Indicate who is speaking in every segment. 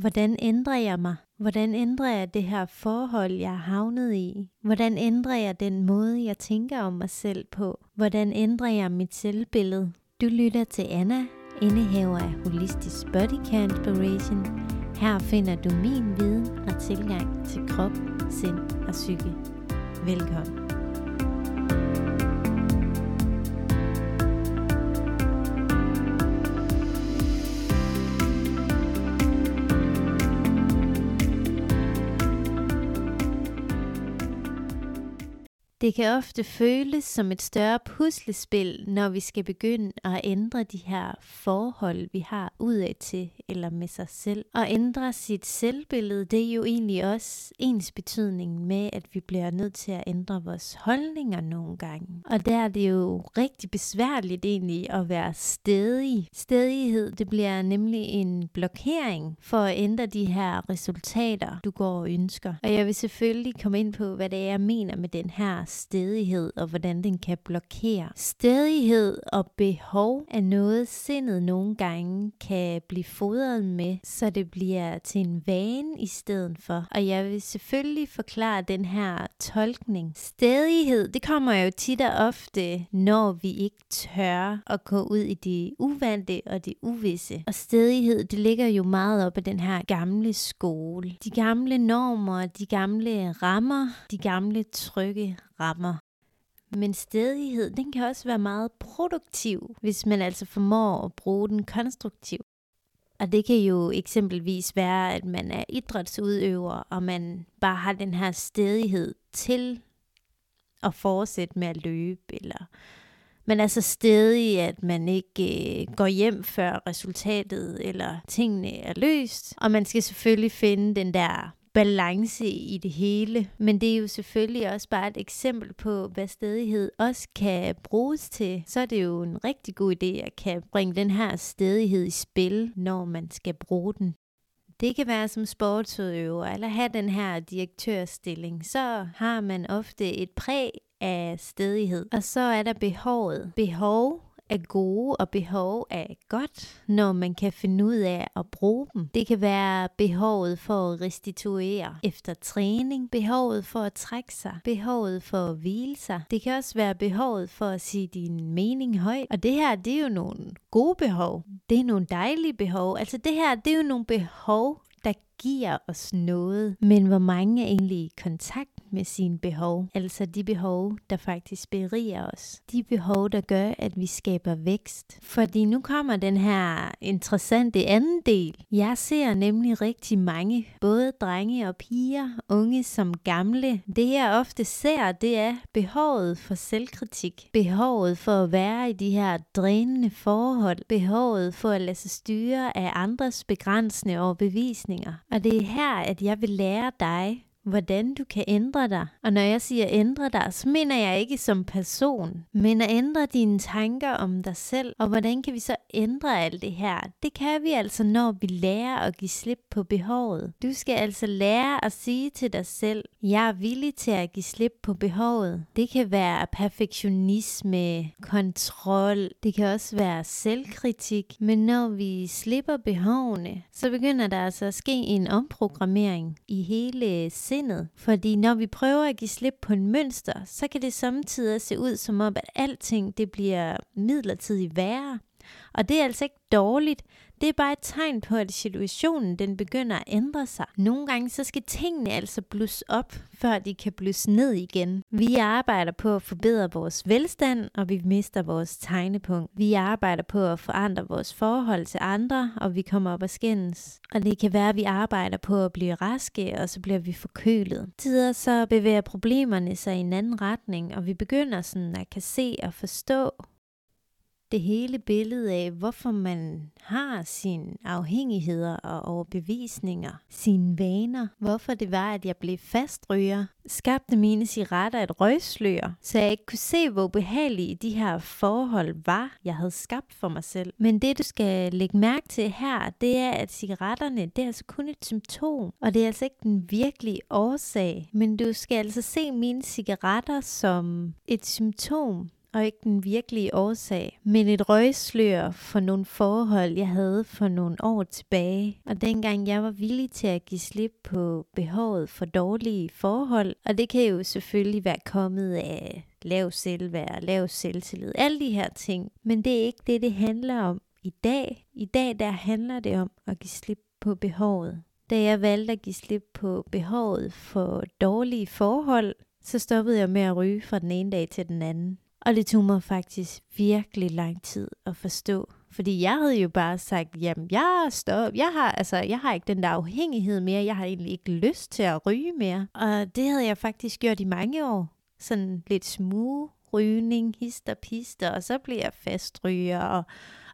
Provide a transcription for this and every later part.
Speaker 1: Hvordan ændrer jeg mig? Hvordan ændrer jeg det her forhold, jeg er havnet i? Hvordan ændrer jeg den måde, jeg tænker om mig selv på? Hvordan ændrer jeg mit selvbillede? Du lytter til Anna, indehaver af Holistisk Body Care Inspiration. Her finder du min viden og tilgang til krop, sind og psyke. Velkommen. Det kan ofte føles som et større puslespil, når vi skal begynde at ændre de her forhold, vi har udad til eller med sig selv. Og ændre sit selvbillede, det er jo egentlig også ens betydning med, at vi bliver nødt til at ændre vores holdninger nogle gange. Og der er det jo rigtig besværligt egentlig at være stedig. Stedighed, det bliver nemlig en blokering for at ændre de her resultater, du går og ønsker. Og jeg vil selvfølgelig komme ind på, hvad det er, jeg mener med den her stedighed og hvordan den kan blokere. Stedighed og behov er noget, sindet nogle gange kan blive fodret med, så det bliver til en vane i stedet for. Og jeg vil selvfølgelig forklare den her tolkning. Stedighed, det kommer jo tit og ofte, når vi ikke tør at gå ud i det uvante og det uvisse. Og stedighed, det ligger jo meget op af den her gamle skole. De gamle normer, de gamle rammer, de gamle trygge rammer. Men stedighed, den kan også være meget produktiv, hvis man altså formår at bruge den konstruktivt. Og det kan jo eksempelvis være, at man er idrætsudøver, og man bare har den her stedighed til at fortsætte med at løbe, eller man er så stedig, at man ikke øh, går hjem før resultatet eller tingene er løst. Og man skal selvfølgelig finde den der balance i det hele. Men det er jo selvfølgelig også bare et eksempel på, hvad stedighed også kan bruges til. Så er det jo en rigtig god idé at kan bringe den her stedighed i spil, når man skal bruge den. Det kan være som sportsudøver, eller have den her direktørstilling. Så har man ofte et præg af stedighed. Og så er der behovet. Behov er gode og behov er godt, når man kan finde ud af at bruge dem. Det kan være behovet for at restituere efter træning, behovet for at trække sig, behovet for at hvile sig. Det kan også være behovet for at sige din mening højt. Og det her, det er jo nogle gode behov. Det er nogle dejlige behov. Altså det her, det er jo nogle behov, der giver os noget. Men hvor mange er egentlig i kontakt med sine behov, altså de behov, der faktisk beriger os. De behov, der gør, at vi skaber vækst. Fordi nu kommer den her interessante anden del. Jeg ser nemlig rigtig mange, både drenge og piger, unge som gamle. Det jeg ofte ser, det er behovet for selvkritik. Behovet for at være i de her drænende forhold. Behovet for at lade sig styre af andres begrænsende overbevisninger. Og det er her, at jeg vil lære dig, hvordan du kan ændre dig. Og når jeg siger ændre dig, så mener jeg ikke som person, men at ændre dine tanker om dig selv. Og hvordan kan vi så ændre alt det her? Det kan vi altså, når vi lærer at give slip på behovet. Du skal altså lære at sige til dig selv, jeg er villig til at give slip på behovet. Det kan være perfektionisme, kontrol, det kan også være selvkritik. Men når vi slipper behovene, så begynder der altså at ske en omprogrammering i hele sindet. Fordi når vi prøver at give slip på en mønster, så kan det samtidig se ud som om, at alting det bliver midlertidigt værre. Og det er altså ikke dårligt. Det er bare et tegn på, at situationen den begynder at ændre sig. Nogle gange så skal tingene altså blusse op, før de kan blusse ned igen. Vi arbejder på at forbedre vores velstand, og vi mister vores tegnepunkt. Vi arbejder på at forandre vores forhold til andre, og vi kommer op og skændes. Og det kan være, at vi arbejder på at blive raske, og så bliver vi forkølet. Tider så bevæger problemerne sig i en anden retning, og vi begynder sådan at kan se og forstå, det hele billede af, hvorfor man har sine afhængigheder og overbevisninger, sine vaner, hvorfor det var, at jeg blev fastryger, skabte mine cigaretter et røgslør, så jeg ikke kunne se, hvor behagelige de her forhold var, jeg havde skabt for mig selv. Men det, du skal lægge mærke til her, det er, at cigaretterne, det er altså kun et symptom, og det er altså ikke den virkelige årsag. Men du skal altså se mine cigaretter som et symptom og ikke den virkelige årsag, men et røgslør for nogle forhold, jeg havde for nogle år tilbage. Og dengang jeg var villig til at give slip på behovet for dårlige forhold, og det kan jo selvfølgelig være kommet af lav selvværd, lav selvtillid, alle de her ting. Men det er ikke det, det handler om i dag. I dag der handler det om at give slip på behovet. Da jeg valgte at give slip på behovet for dårlige forhold, så stoppede jeg med at ryge fra den ene dag til den anden. Og det tog mig faktisk virkelig lang tid at forstå. Fordi jeg havde jo bare sagt, jamen jeg stop, jeg har, altså, jeg har ikke den der afhængighed mere, jeg har egentlig ikke lyst til at ryge mere. Og det havde jeg faktisk gjort i mange år. Sådan lidt smug rygning, hister pister, og så bliver jeg fastryger,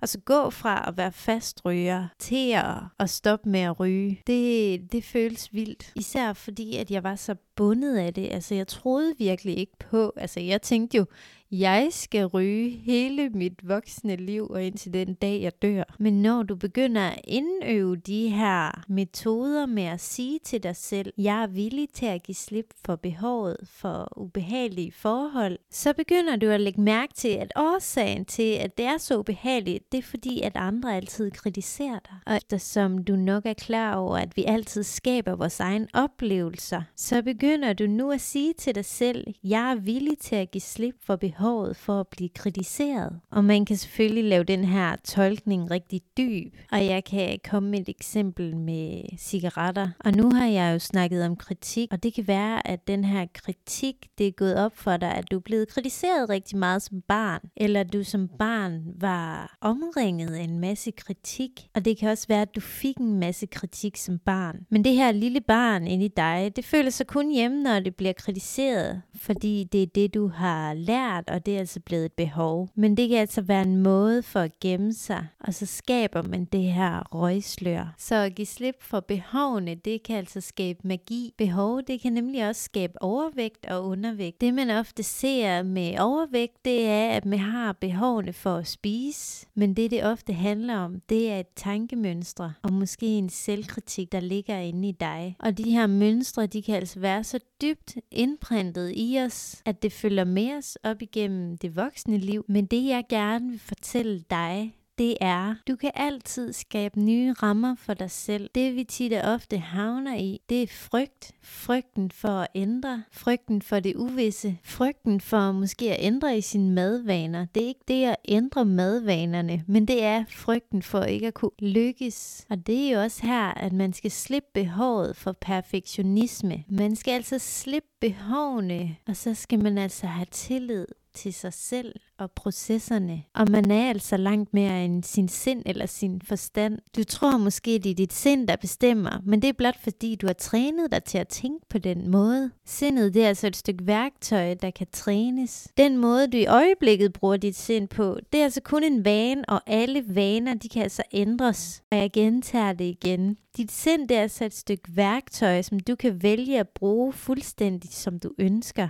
Speaker 1: og så gå fra at være fastryger til at, at stoppe med at ryge, det, det føles vildt. Især fordi, at jeg var så bundet af det. Altså jeg troede virkelig ikke på, altså jeg tænkte jo, jeg skal ryge hele mit voksne liv og indtil den dag, jeg dør. Men når du begynder at indøve de her metoder med at sige til dig selv, jeg er villig til at give slip for behovet for ubehagelige forhold, så begynder du at lægge mærke til, at årsagen til, at det er så ubehageligt, det er fordi, at andre altid kritiserer dig. Og eftersom du nok er klar over, at vi altid skaber vores egen oplevelser, så begynder du nu at sige til dig selv, jeg er villig til at give slip for behovet for at blive kritiseret. Og man kan selvfølgelig lave den her tolkning rigtig dyb. Og jeg kan komme med et eksempel med cigaretter. Og nu har jeg jo snakket om kritik, og det kan være, at den her kritik, det er gået op for dig, at du er blevet kritiseret rigtig meget som barn. Eller at du som barn var omringet af en masse kritik. Og det kan også være, at du fik en masse kritik som barn. Men det her lille barn inde i dig, det føler sig kun hjemme, når det bliver kritiseret. Fordi det er det, du har lært og det er altså blevet et behov. Men det kan altså være en måde for at gemme sig, og så skaber man det her røgslør. Så at give slip for behovene, det kan altså skabe magi. Behov, det kan nemlig også skabe overvægt og undervægt. Det man ofte ser med overvægt, det er, at man har behovene for at spise, men det det ofte handler om, det er et tankemønstre, og måske en selvkritik, der ligger inde i dig. Og de her mønstre, de kan altså være så dybt indprintet i os, at det følger med os op igennem det voksne liv. Men det jeg gerne vil fortælle dig, det er, du kan altid skabe nye rammer for dig selv. Det vi tit og ofte havner i, det er frygt. Frygten for at ændre. Frygten for det uvisse. Frygten for måske at ændre i sine madvaner. Det er ikke det at ændre madvanerne, men det er frygten for ikke at kunne lykkes. Og det er jo også her, at man skal slippe behovet for perfektionisme. Man skal altså slippe behovene, og så skal man altså have tillid til sig selv og processerne. Og man er altså langt mere end sin sind eller sin forstand. Du tror måske, det er dit sind, der bestemmer, men det er blot fordi, du har trænet dig til at tænke på den måde. Sindet det er altså et stykke værktøj, der kan trænes. Den måde, du i øjeblikket bruger dit sind på, det er altså kun en vane, og alle vaner, de kan altså ændres. Og jeg gentager det igen. Dit sind det er altså et stykke værktøj, som du kan vælge at bruge fuldstændig, som du ønsker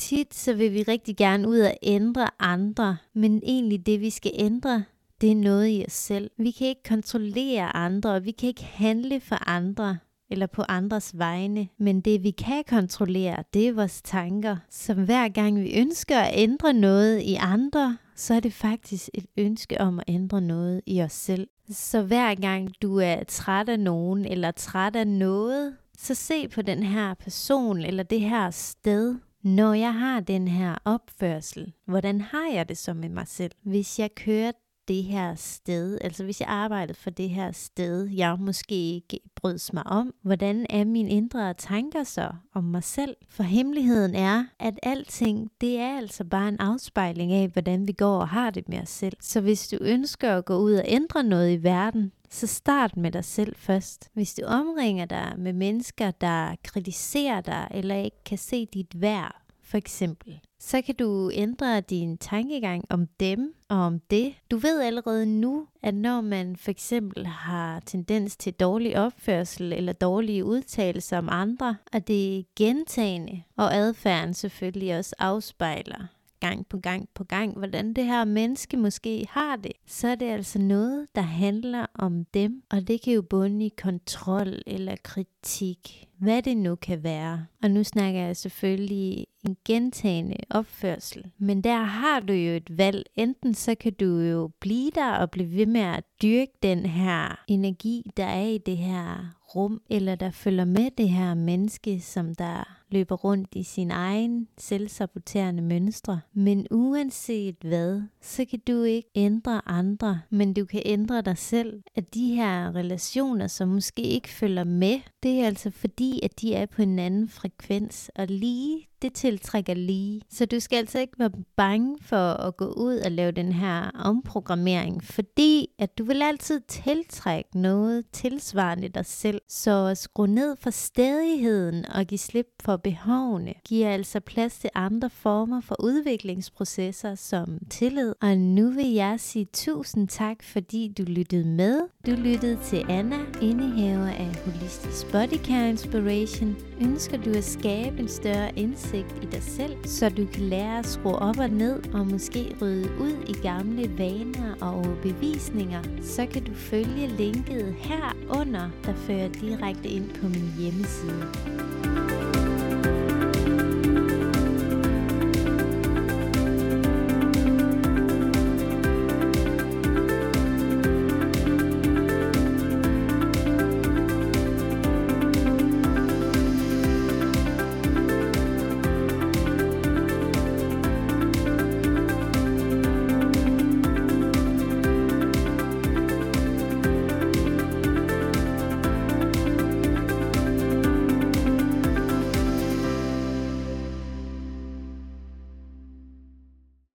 Speaker 1: tit så vil vi rigtig gerne ud og ændre andre, men egentlig det vi skal ændre, det er noget i os selv. Vi kan ikke kontrollere andre, og vi kan ikke handle for andre eller på andres vegne. Men det vi kan kontrollere, det er vores tanker. Så hver gang vi ønsker at ændre noget i andre, så er det faktisk et ønske om at ændre noget i os selv. Så hver gang du er træt af nogen eller træt af noget, så se på den her person eller det her sted, når jeg har den her opførsel, hvordan har jeg det så med mig selv? Hvis jeg kører det her sted, altså hvis jeg arbejdede for det her sted, jeg måske ikke brød mig om, hvordan er mine indre tanker så om mig selv? For hemmeligheden er, at alting, det er altså bare en afspejling af, hvordan vi går og har det med os selv. Så hvis du ønsker at gå ud og ændre noget i verden, så start med dig selv først. Hvis du omringer dig med mennesker, der kritiserer dig eller ikke kan se dit værd, for eksempel, så kan du ændre din tankegang om dem og om det. Du ved allerede nu, at når man for eksempel har tendens til dårlig opførsel eller dårlige udtalelser om andre, at det er gentagende, og adfærden selvfølgelig også afspejler gang på gang på gang, hvordan det her menneske måske har det, så er det altså noget, der handler om dem, og det kan jo bunde i kontrol eller kritik, hvad det nu kan være. Og nu snakker jeg selvfølgelig en gentagende opførsel. Men der har du jo et valg. Enten så kan du jo blive der og blive ved med at dyrke den her energi, der er i det her rum, eller der følger med det her menneske, som der løber rundt i sin egen selvsaboterende mønstre. Men uanset hvad, så kan du ikke ændre andre, men du kan ændre dig selv. At de her relationer, som måske ikke følger med, det er altså fordi, at de er på en anden frekvens. Og lige det tiltrækker lige. Så du skal altså ikke være bange for at gå ud og lave den her omprogrammering, fordi at du vil altid tiltrække noget tilsvarende dig selv. Så skru ned for stedigheden og give slip for behovene giver altså plads til andre former for udviklingsprocesser som tillid. Og nu vil jeg sige tusind tak, fordi du lyttede med. Du lyttede til Anna, indehaver af Holistisk Body Care Inspiration. Ønsker du at skabe en større indsigt i dig selv, så du kan lære at skrue op og ned og måske rydde ud i gamle vaner og bevisninger, så kan du følge linket herunder, der fører direkte ind på min hjemmeside.